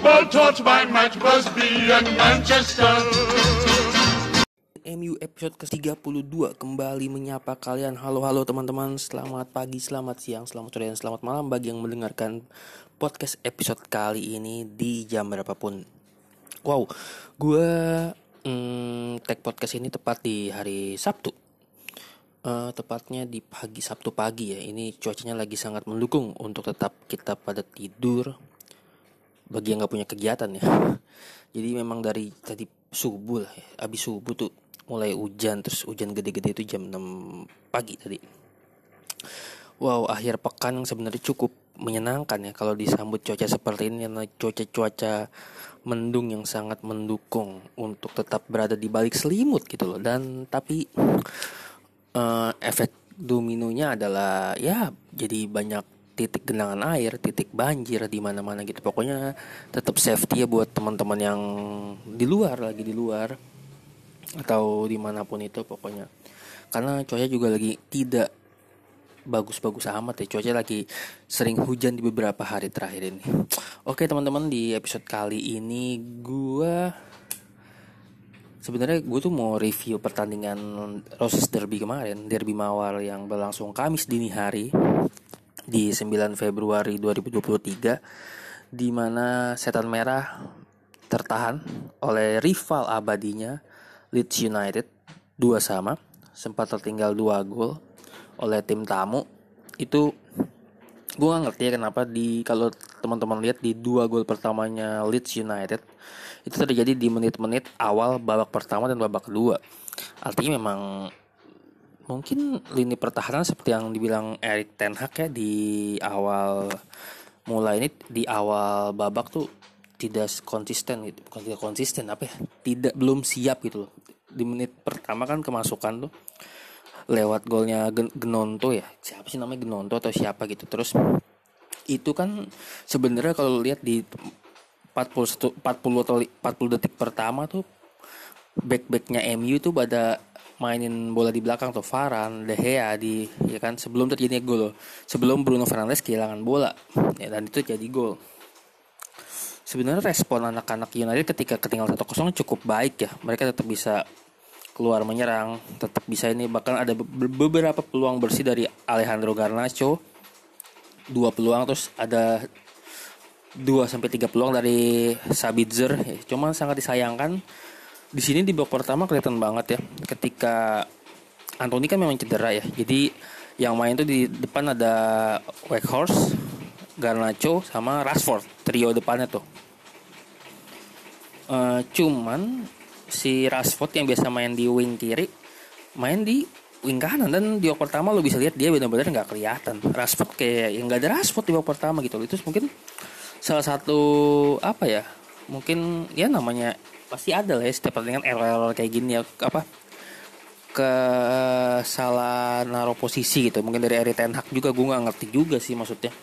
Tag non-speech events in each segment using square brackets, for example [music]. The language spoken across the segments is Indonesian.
football taught by Matt Busby and Manchester. MU episode ke-32 kembali menyapa kalian. Halo-halo teman-teman. Selamat pagi, selamat siang, selamat sore, dan selamat malam Bagi yang mendengarkan podcast episode kali ini Di jam berapapun. Wow, gue hmm, tag podcast ini tepat di hari Sabtu. Uh, Tepatnya di pagi, Sabtu pagi ya. Ini cuacanya lagi sangat mendukung Untuk tetap kita pada tidur Bagi yang gak punya kegiatan ya. Jadi memang dari tadi subuh lah ya. Abis subuh tuh mulai hujan terus hujan gede-gede itu jam 6 pagi tadi. Wow, akhir pekan yang sebenarnya cukup menyenangkan ya kalau disambut cuaca seperti ini. Karena cuaca-cuaca mendung yang sangat mendukung untuk tetap berada di balik selimut gitu loh. Dan tapi uh, efek dominonya adalah ya jadi banyak titik genangan air, titik banjir di mana-mana gitu. Pokoknya tetap safety ya buat teman-teman yang di luar lagi di luar atau di mana pun itu pokoknya. Karena cuaca juga lagi tidak bagus-bagus amat ya. Cuaca lagi sering hujan di beberapa hari terakhir ini. Oke teman-teman di episode kali ini gue sebenarnya gue tuh mau review pertandingan Roses Derby kemarin Derby Mawar yang berlangsung Kamis dini hari di 9 Februari 2023 di mana Setan Merah tertahan oleh rival abadinya Leeds United dua sama. Sempat tertinggal dua gol oleh tim tamu. Itu gue gak ngerti ya kenapa di kalau teman-teman lihat di dua gol pertamanya Leeds United itu terjadi di menit-menit awal babak pertama dan babak kedua. Artinya memang mungkin lini pertahanan seperti yang dibilang Erik Ten Hag ya di awal mulai ini di awal babak tuh tidak konsisten gitu. Bukan tidak konsisten apa ya? Tidak belum siap gitu loh. Di menit pertama kan kemasukan tuh lewat golnya Genonto ya. Siapa sih namanya? Genonto atau siapa gitu. Terus itu kan sebenarnya kalau lihat di 41 40 atau 40 detik pertama tuh back backnya MU tuh pada mainin bola di belakang tuh Varan, De Gea di ya kan sebelum terjadi gol sebelum Bruno Fernandes kehilangan bola ya dan itu jadi gol sebenarnya respon anak-anak United ketika ketinggalan 1-0 cukup baik ya. Mereka tetap bisa keluar menyerang, tetap bisa ini bahkan ada beberapa peluang bersih dari Alejandro Garnacho. Dua peluang terus ada 2 sampai 3 peluang dari Sabitzer. Ya, cuma sangat disayangkan di sini di babak pertama kelihatan banget ya ketika Anthony kan memang cedera ya. Jadi yang main tuh di depan ada Weghorst, Garnacho sama Rashford trio depannya tuh. Uh, cuman si Rashford yang biasa main di wing kiri main di wing kanan dan di babak pertama lo bisa lihat dia benar-benar nggak kelihatan Rashford kayak yang nggak ada Rashford di babak pertama gitu itu mungkin salah satu apa ya mungkin ya namanya pasti ada lah ya setiap pertandingan error-error kayak gini ya apa ke salah naruh posisi gitu. Mungkin dari Erik Ten Hag juga gue nggak ngerti juga sih maksudnya.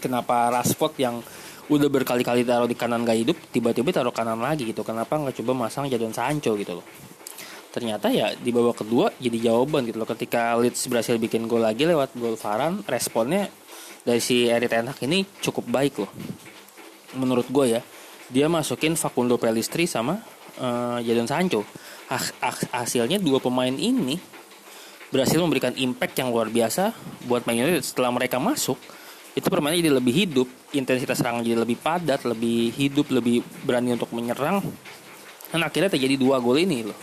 Kenapa Rashford yang udah berkali-kali taruh di kanan gak hidup tiba-tiba taruh kanan lagi gitu? Kenapa nggak coba masang Jadon Sancho gitu loh? Ternyata ya di babak kedua jadi jawaban gitu loh. Ketika Leeds berhasil bikin gol lagi lewat gol Varan responnya dari si Erik Ten Hag ini cukup baik loh. Menurut gue ya dia masukin Facundo Pellistri sama uh, Jadon Sancho hasilnya dua pemain ini berhasil memberikan impact yang luar biasa buat Man United setelah mereka masuk itu permainan jadi lebih hidup, intensitas serangan jadi lebih padat, lebih hidup, lebih berani untuk menyerang. Dan akhirnya terjadi dua gol ini loh.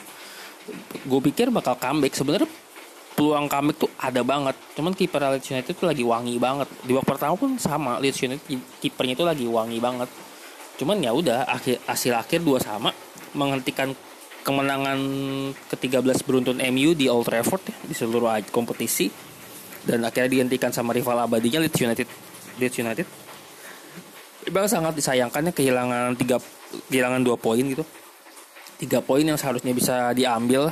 Gue pikir bakal comeback. Sebenarnya peluang comeback tuh ada banget. Cuman kiper Leeds United itu lagi wangi banget. Di babak pertama pun sama Leeds United kipernya itu lagi wangi banget. Cuman ya udah akhir hasil akhir dua sama menghentikan kemenangan ke-13 beruntun MU di Old Trafford ya, di seluruh kompetisi. Dan akhirnya dihentikan sama rival abadinya Leeds United. Leeds United. Memang sangat disayangkannya kehilangan tiga kehilangan dua poin gitu. Tiga poin yang seharusnya bisa diambil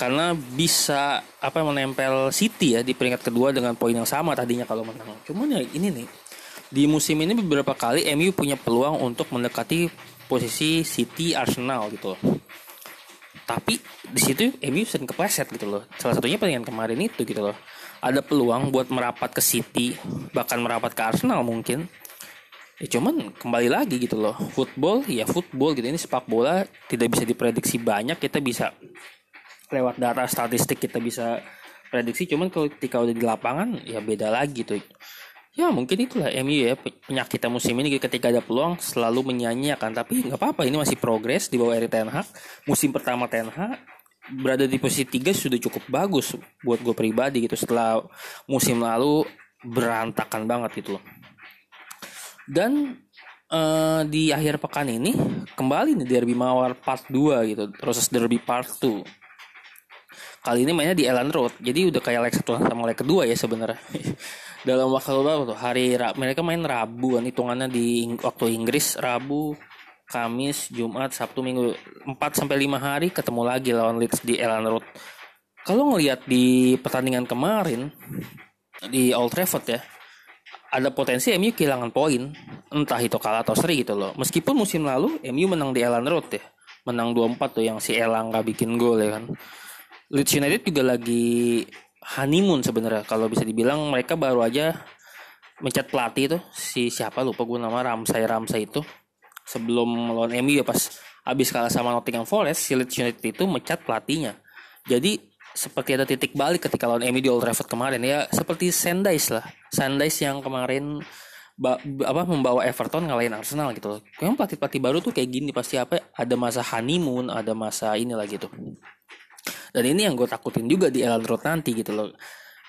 karena bisa apa menempel City ya di peringkat kedua dengan poin yang sama tadinya kalau menang. Cuman ya ini nih di musim ini beberapa kali MU punya peluang untuk mendekati posisi City Arsenal gitu loh. Tapi di situ MU sering kepleset gitu loh. Salah satunya pertandingan kemarin itu gitu loh. Ada peluang buat merapat ke City, bahkan merapat ke Arsenal mungkin. Ya cuman kembali lagi gitu loh. Football ya football gitu. Ini sepak bola tidak bisa diprediksi banyak. Kita bisa lewat data statistik kita bisa prediksi cuman ketika udah di lapangan ya beda lagi tuh ya mungkin itulah MU ya penyakit musim ini ketika ada peluang selalu menyanyiakan. Tapi nggak apa-apa ini masih progres di bawah Erik Ten Hag. Musim pertama Ten Hag berada di posisi tiga sudah cukup bagus buat gue pribadi gitu setelah musim lalu berantakan banget gitu loh. Dan uh, di akhir pekan ini kembali nih derby mawar part 2 gitu proses derby part 2 kali ini mainnya di Ellen Road jadi udah kayak leg satu sama leg kedua ya sebenarnya [laughs] dalam waktu berapa tuh? Hari mereka main Rabu kan hitungannya di waktu Inggris Rabu Kamis Jumat Sabtu Minggu. 4 sampai 5 hari ketemu lagi lawan Leeds di Ellen Road. Kalau ngelihat di pertandingan kemarin di Old Trafford ya ada potensi MU kehilangan poin entah itu kalah atau seri gitu loh. Meskipun musim lalu MU menang di Ellen Road ya. Menang 2-4 tuh yang si Elang gak bikin gol ya kan. Leeds United juga lagi honeymoon sebenarnya. Kalau bisa dibilang mereka baru aja mencat pelatih itu si siapa lupa gue nama Ramsay Ramsay itu. Sebelum lawan MU ya pas habis kalah sama Nottingham Forest si Leeds United itu mencat pelatihnya. Jadi seperti ada titik balik ketika lawan MU di Old Trafford kemarin ya seperti Sandys lah. Sandys yang kemarin ba apa membawa Everton ngalahin Arsenal gitu Kayaknya pelatih-pelatih baru tuh kayak gini pasti apa ada masa honeymoon ada masa inilah gitu dan ini yang gue takutin juga di Ellen Road nanti gitu loh.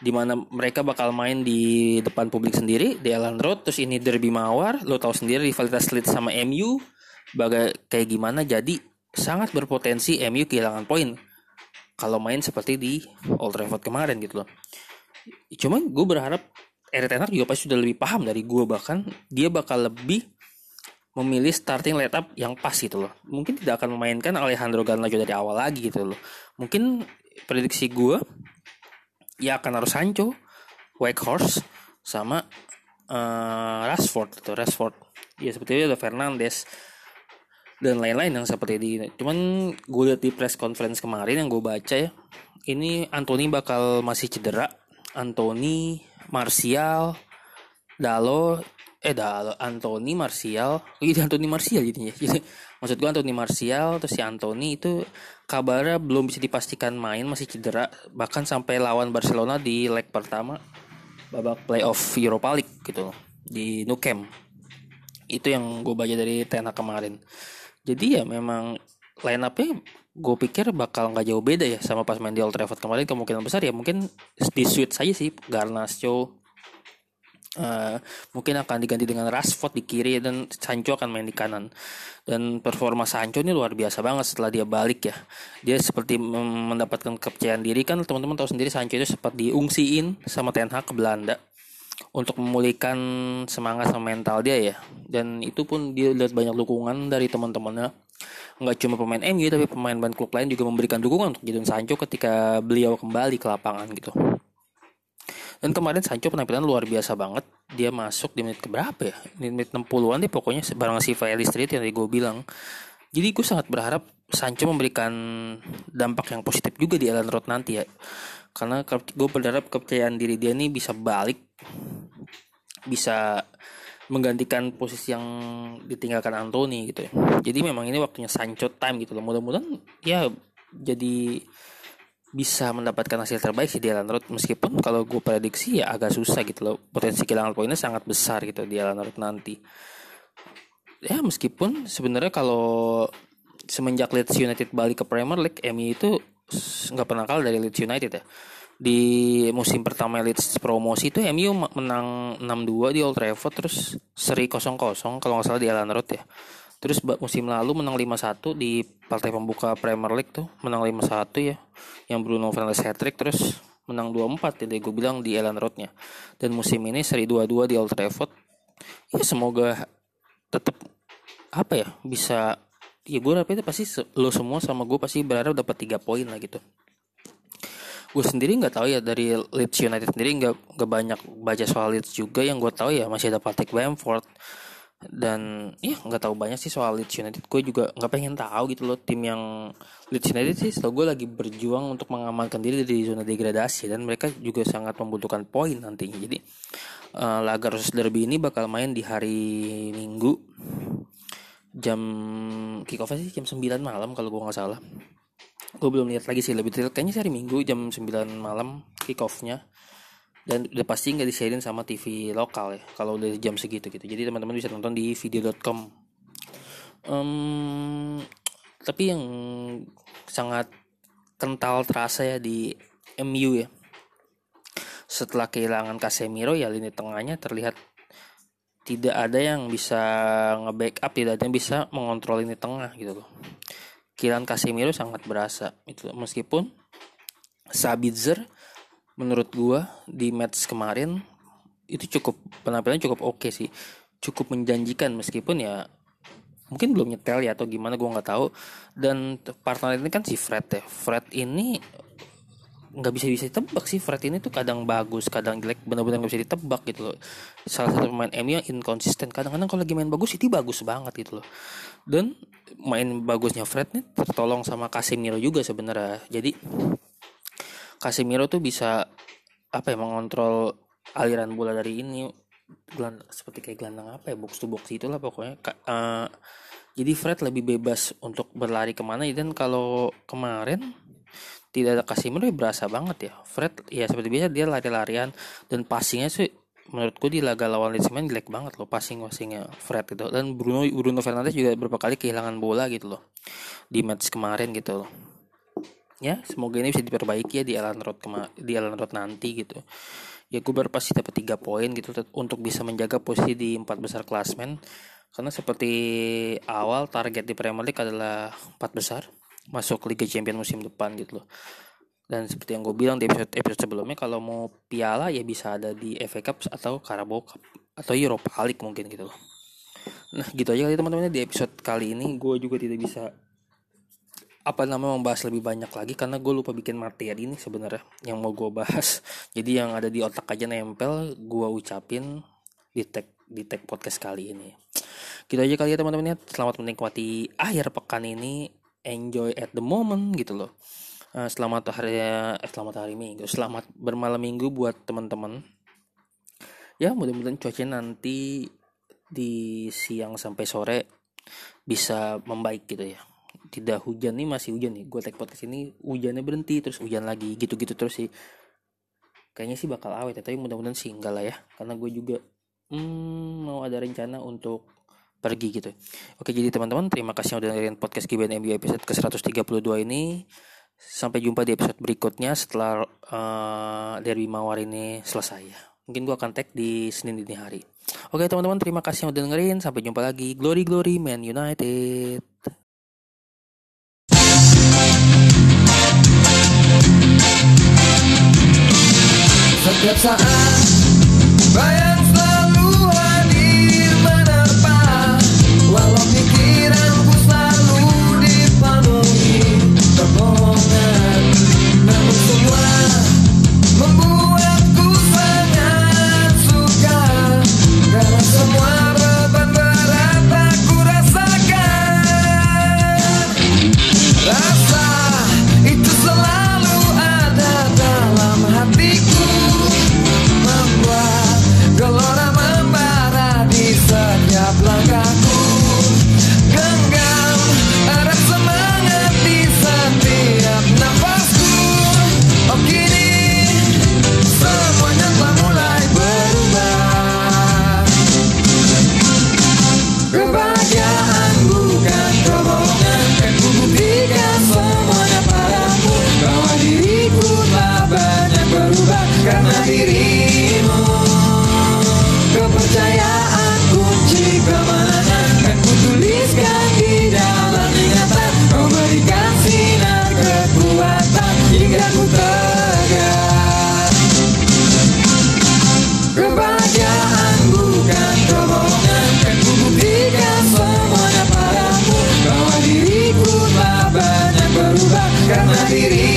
Di mana mereka bakal main di depan publik sendiri di Ellen Road terus ini derby mawar lo tahu sendiri rivalitas Leeds sama MU bagai kayak gimana jadi sangat berpotensi MU kehilangan poin. Kalau main seperti di Old Trafford kemarin gitu loh. Cuman gue berharap Erik Ten juga pasti sudah lebih paham dari gue bahkan dia bakal lebih memilih starting lineup yang pas gitu loh. Mungkin tidak akan memainkan Alejandro Garnacho dari awal lagi gitu loh. Mungkin prediksi gue ya akan harus Sancho, Horse sama uh, Rashford gitu, Rashford. Ya seperti itu ada Fernandes dan lain-lain yang seperti ini. Cuman gue lihat di press conference kemarin yang gue baca ya, ini Anthony bakal masih cedera. Anthony, Martial, Dalo eh dah Anthony Martial. Oh iya Anthony Martial jadinya. [laughs] Jadi maksud gue Anthony Martial terus si Anthony itu kabarnya belum bisa dipastikan main masih cedera. Bahkan sampai lawan Barcelona di leg pertama babak playoff Europa League gitu di Nou Camp. Itu yang gue baca dari Tena kemarin. Jadi ya memang line upnya gue pikir bakal nggak jauh beda ya sama pas main di Old Trafford kemarin. Kemungkinan besar ya mungkin di switch saja sih Garnacho Uh, mungkin akan diganti dengan Rashford di kiri dan Sancho akan main di kanan. Dan performa Sancho ini luar biasa banget setelah dia balik ya. Dia seperti mendapatkan kepercayaan diri. Kan teman-teman tahu sendiri Sancho itu sempat diungsiin sama Ten Hag ke Belanda untuk memulihkan semangat sama mental dia ya. Dan itu pun dia lihat banyak dukungan dari teman-temannya. Nggak cuma pemain MU tapi pemain-pemain klub lain juga memberikan dukungan untuk Jadon Sancho ketika beliau kembali ke lapangan gitu dan kemarin Sancho penampilan luar biasa banget. Dia masuk di menit keberapa ya? Di menit 60-an deh pokoknya barang si Valley Street yang tadi gue bilang. Jadi gue sangat berharap Sancho memberikan dampak yang positif juga di Ellen Road nanti ya. Karena gue berharap kepercayaan diri dia ini bisa balik. Bisa menggantikan posisi yang ditinggalkan Anthony gitu ya. Jadi memang ini waktunya Sancho time gitu loh. Mudah-mudahan ya jadi bisa mendapatkan hasil terbaik sih di Alan Road meskipun kalau gue prediksi ya agak susah gitu loh. Potensi kehilangan poinnya sangat besar gitu di Alan Road nanti. Ya meskipun sebenarnya kalau semenjak Leeds United balik ke Premier League MU itu nggak pernah kalah dari Leeds United ya. Di musim pertama Leeds promosi itu MU menang 6-2 di Old Trafford terus seri 0-0 kalau nggak salah di Alan Road ya Terus musim lalu menang 5-1 di partai pembuka Premier League tuh, menang 5-1 ya. Yang Bruno Fernandes hat-trick terus menang 2-4 ya gue bilang di Ellen Road-nya. Dan musim ini seri 2-2 di Old Trafford. Ya semoga tetap apa ya bisa ya gue harapnya pasti lo semua sama gue pasti berharap dapat tiga poin lah gitu gue sendiri nggak tahu ya dari Leeds United sendiri nggak nggak banyak baca soal Leeds juga yang gue tahu ya masih ada Patrick Bamford dan ya nggak tahu banyak sih soal Leeds United. Gue juga nggak pengen tahu gitu loh tim yang Leeds United sih. Setahu gue lagi berjuang untuk mengamankan diri dari zona degradasi dan mereka juga sangat membutuhkan poin nantinya. Jadi uh, laga Roses Derby ini bakal main di hari Minggu. Jam kick off sih jam 9 malam kalau gue nggak salah. Gue belum lihat lagi sih lebih detail kayaknya sih hari minggu jam 9 malam kick offnya dan udah pasti nggak disiarin sama TV lokal ya kalau udah jam segitu gitu. Jadi teman-teman bisa nonton di video.com um, tapi yang sangat kental terasa ya di MU ya. Setelah kehilangan Casemiro ya lini tengahnya terlihat tidak ada yang bisa nge-backup tidak ada yang bisa mengontrol ini tengah gitu loh. Kilan Casemiro sangat berasa itu meskipun Sabitzer menurut gua di match kemarin itu cukup penampilan cukup oke okay sih. Cukup menjanjikan meskipun ya mungkin belum nyetel ya atau gimana gua nggak tahu. Dan partner ini kan si Fred ya. Fred ini nggak bisa bisa ditebak sih. Fred ini tuh kadang bagus kadang jelek benar-benar nggak bisa ditebak gitu loh. Salah satu pemain MU yang inkonsisten kadang-kadang kalau lagi main bagus itu bagus banget gitu loh. Dan main bagusnya Fred nih tertolong sama Casemiro juga sebenarnya. Jadi Casemiro tuh bisa apa ya mengontrol aliran bola dari ini geland, seperti kayak gelandang apa ya box to box itulah pokoknya. Uh, jadi Fred lebih bebas untuk berlari ke mana. Dan kalau kemarin tidak ada Casemiro ya berasa banget ya. Fred ya seperti biasa dia lari-larian dan passingnya sih menurutku di laga lawan Leeds main jelek banget loh passing passingnya Fred gitu dan Bruno Bruno Fernandes juga beberapa kali kehilangan bola gitu loh di match kemarin gitu loh ya semoga ini bisa diperbaiki ya di Alan Road kema di Alan Road nanti gitu. Ya gue pasti dapat tiga poin gitu untuk bisa menjaga posisi di empat besar klasmen karena seperti awal target di Premier League adalah empat besar masuk Liga Champions musim depan gitu loh. Dan seperti yang gue bilang di episode episode sebelumnya kalau mau piala ya bisa ada di FA Cup atau Carabao Cup atau Europa League mungkin gitu loh. Nah gitu aja kali teman-teman di episode kali ini. Gue juga tidak bisa apa namanya membahas lebih banyak lagi karena gue lupa bikin materi ini sebenarnya yang mau gue bahas. [laughs] Jadi yang ada di otak aja nempel gue ucapin di tag di tag podcast kali ini. Gitu aja kali ya teman-teman ya. Selamat menikmati akhir pekan ini. Enjoy at the moment gitu loh. Uh, selamat hari eh, selamat hari minggu. Selamat bermalam minggu buat teman-teman. Ya mudah-mudahan cuaca nanti di siang sampai sore bisa membaik gitu ya tidak hujan nih masih hujan nih gue take podcast ini hujannya berhenti terus hujan lagi gitu-gitu terus sih kayaknya sih bakal awet ya tapi mudah-mudahan sih enggak lah ya karena gue juga hmm, mau ada rencana untuk pergi gitu. Oke, jadi teman-teman terima kasih sudah dengerin podcast GBN MBA episode ke-132 ini. Sampai jumpa di episode berikutnya setelah uh, Derby Mawar ini selesai ya. Mungkin gua akan tag di Senin dini hari. Oke teman-teman terima kasih sudah dengerin. Sampai jumpa lagi. Glory Glory Man United. Setiap saat bayang itu diri